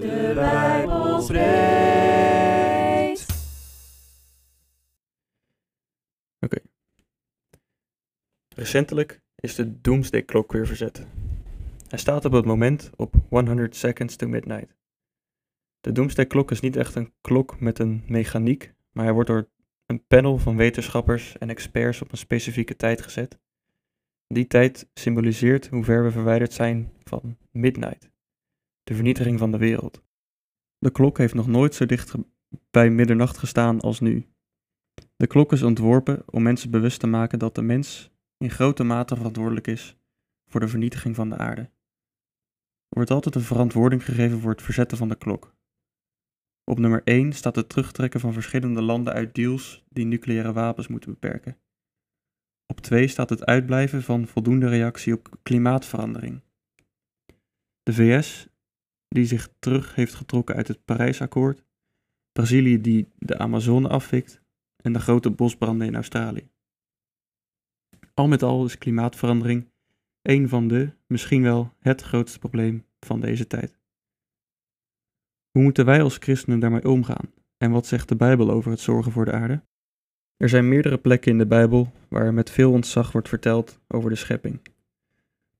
De Bijbel spreekt. Oké. Recentelijk is de Doomsday Clock weer verzet. Hij staat op het moment op 100 seconds to midnight. De Doomsday Clock is niet echt een klok met een mechaniek, maar hij wordt door een panel van wetenschappers en experts op een specifieke tijd gezet. Die tijd symboliseert hoe ver we verwijderd zijn van midnight, de vernietiging van de wereld. De klok heeft nog nooit zo dicht bij middernacht gestaan als nu. De klok is ontworpen om mensen bewust te maken dat de mens in grote mate verantwoordelijk is voor de vernietiging van de aarde. Er wordt altijd een verantwoording gegeven voor het verzetten van de klok. Op nummer 1 staat het terugtrekken van verschillende landen uit deals die nucleaire wapens moeten beperken. Op 2 staat het uitblijven van voldoende reactie op klimaatverandering. De VS, die zich terug heeft getrokken uit het Parijsakkoord, Brazilië die de Amazone afvikt en de grote bosbranden in Australië. Al met al is klimaatverandering een van de, misschien wel het grootste probleem van deze tijd. Hoe moeten wij als christenen daarmee omgaan? En wat zegt de Bijbel over het zorgen voor de aarde? Er zijn meerdere plekken in de Bijbel waar met veel ontzag wordt verteld over de schepping.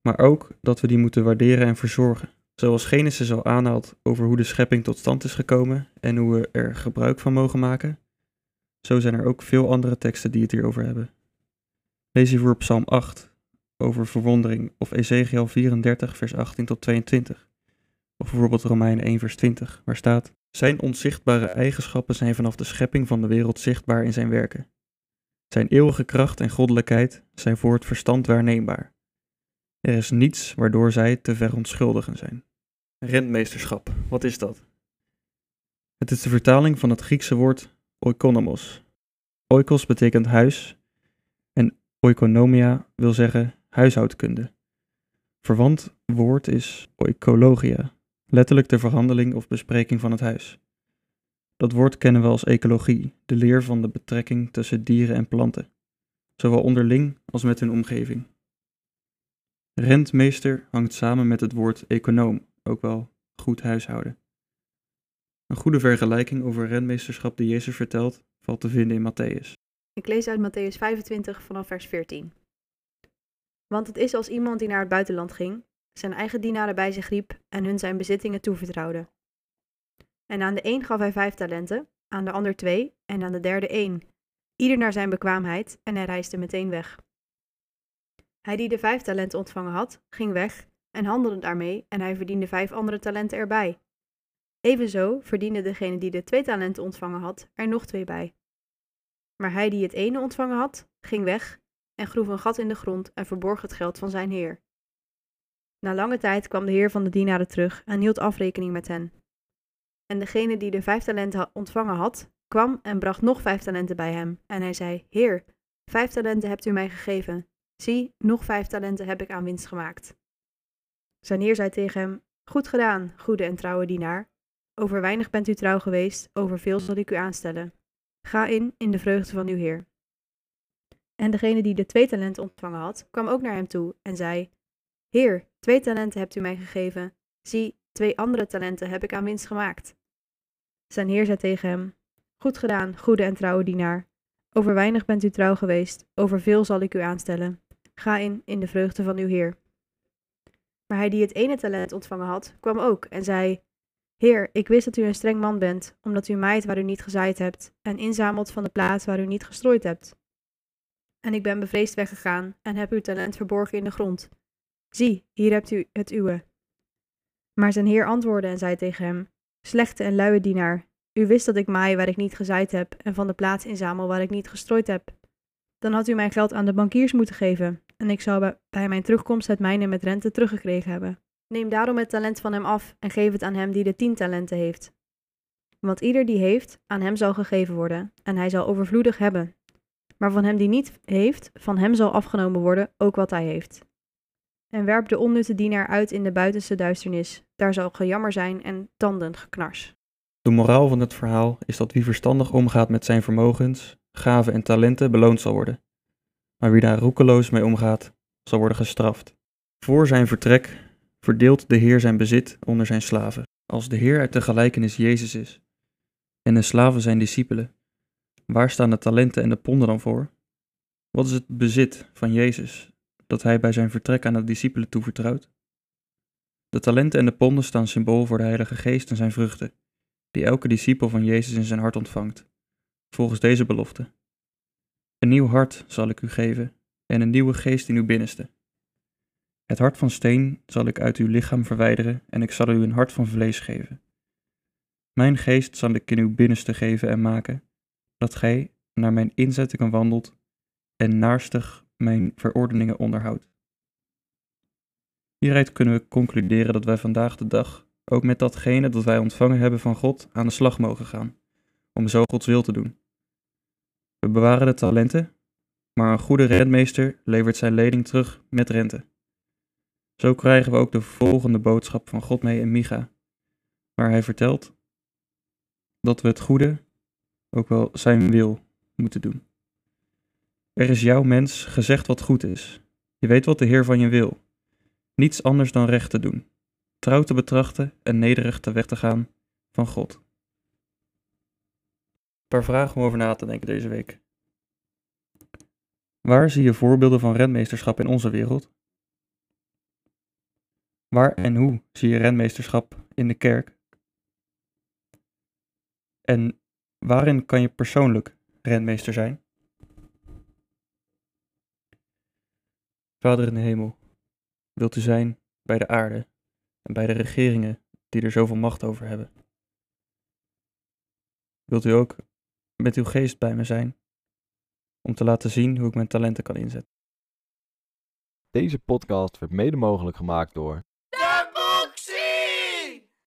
Maar ook dat we die moeten waarderen en verzorgen. Zoals Genesis al aanhaalt over hoe de schepping tot stand is gekomen en hoe we er gebruik van mogen maken, zo zijn er ook veel andere teksten die het hierover hebben. Lees hiervoor Psalm 8 over verwondering of Ezekiel 34 vers 18 tot 22. Of bijvoorbeeld Romeinen 1 vers 20, waar staat: Zijn onzichtbare eigenschappen zijn vanaf de schepping van de wereld zichtbaar in zijn werken. Zijn eeuwige kracht en goddelijkheid zijn voor het verstand waarneembaar. Er is niets waardoor zij te verontschuldigen zijn. Rentmeesterschap, wat is dat? Het is de vertaling van het Griekse woord oikonomos. Oikos betekent huis en oikonomia wil zeggen huishoudkunde. Verwant woord is oikologia, letterlijk de verhandeling of bespreking van het huis. Dat woord kennen we als ecologie, de leer van de betrekking tussen dieren en planten, zowel onderling als met hun omgeving. Rentmeester hangt samen met het woord econoom, ook wel goed huishouden. Een goede vergelijking over rentmeesterschap die Jezus vertelt, valt te vinden in Matthäus. Ik lees uit Matthäus 25 vanaf vers 14. Want het is als iemand die naar het buitenland ging, zijn eigen dienaren bij zich riep en hun zijn bezittingen toevertrouwde. En aan de een gaf hij vijf talenten, aan de ander twee en aan de derde één, ieder naar zijn bekwaamheid, en hij reisde meteen weg. Hij die de vijf talenten ontvangen had, ging weg en handelde daarmee en hij verdiende vijf andere talenten erbij. Evenzo verdiende degene die de twee talenten ontvangen had er nog twee bij. Maar hij die het ene ontvangen had, ging weg en groef een gat in de grond en verborg het geld van zijn heer. Na lange tijd kwam de heer van de dienaren terug en hield afrekening met hen. En degene die de vijf talenten ontvangen had, kwam en bracht nog vijf talenten bij hem. En hij zei: Heer, vijf talenten hebt u mij gegeven. Zie, nog vijf talenten heb ik aan winst gemaakt. Zijn heer zei tegen hem: Goed gedaan, goede en trouwe dienaar. Over weinig bent u trouw geweest, over veel zal ik u aanstellen. Ga in in de vreugde van uw Heer. En degene die de twee talenten ontvangen had, kwam ook naar hem toe en zei: Heer, twee talenten hebt u mij gegeven. Zie, twee andere talenten heb ik aan winst gemaakt. Zijn heer zei tegen hem: Goed gedaan, goede en trouwe dienaar. Over weinig bent u trouw geweest, over veel zal ik u aanstellen. Ga in in de vreugde van uw Heer. Maar hij die het ene talent ontvangen had, kwam ook en zei: Heer, ik wist dat u een streng man bent, omdat u maait waar u niet gezaaid hebt en inzamelt van de plaats waar u niet gestrooid hebt. En ik ben bevreesd weggegaan en heb uw talent verborgen in de grond. Zie, hier hebt u het uwe. Maar zijn heer antwoordde en zei tegen hem: Slechte en luie dienaar, u wist dat ik maai waar ik niet gezaaid heb en van de plaats inzamel waar ik niet gestrooid heb. Dan had u mijn geld aan de bankiers moeten geven, en ik zou bij- mijn terugkomst het mijne met rente teruggekregen hebben. Neem daarom het talent van hem af en geef het aan hem die de tien talenten heeft. Want ieder die heeft, aan hem zal gegeven worden, en hij zal overvloedig hebben. Maar van hem die niet heeft, van hem zal afgenomen worden ook wat hij heeft. En werp de onnutte dienaar uit in de buitenste duisternis, daar zal gejammer zijn en tandengeknars. De moraal van het verhaal is dat wie verstandig omgaat met zijn vermogens, gaven en talenten beloond zal worden. Maar wie daar roekeloos mee omgaat, zal worden gestraft. Voor zijn vertrek verdeelt de Heer zijn bezit onder zijn slaven. Als de Heer uit de gelijkenis Jezus is en de slaven zijn discipelen, waar staan de talenten en de ponden dan voor? Wat is het bezit van Jezus dat hij bij zijn vertrek aan de discipelen toevertrouwt? De talenten en de ponden staan symbool voor de Heilige Geest en zijn vruchten, die elke discipel van Jezus in zijn hart ontvangt, volgens deze belofte. Een nieuw hart zal ik u geven en een nieuwe geest in uw binnenste. Het hart van steen zal ik uit uw lichaam verwijderen en ik zal u een hart van vlees geven. Mijn geest zal ik in uw binnenste geven en maken, dat gij naar mijn inzettingen wandelt en naarstig mijn verordeningen onderhoudt. Hieruit kunnen we concluderen dat wij vandaag de dag ook met datgene dat wij ontvangen hebben van God aan de slag mogen gaan, om zo Gods wil te doen. We bewaren de talenten, maar een goede rentmeester levert zijn lening terug met rente. Zo krijgen we ook de volgende boodschap van God mee in Micha, waar hij vertelt dat we het goede ook wel zijn wil moeten doen. Er is jouw mens gezegd wat goed is. Je weet wat de Heer van je wil. Niets anders dan recht te doen, trouw te betrachten en nederig te weg te gaan van God. Paar vragen om over na te denken deze week. Waar zie je voorbeelden van renmeesterschap in onze wereld? Waar en hoe zie je renmeesterschap in de kerk? En waarin kan je persoonlijk renmeester zijn? Vader in de hemel, wilt u zijn bij de aarde en bij de regeringen die er zoveel macht over hebben? Wilt u ook met uw geest bij me zijn om te laten zien hoe ik mijn talenten kan inzetten? Deze podcast werd mede mogelijk gemaakt door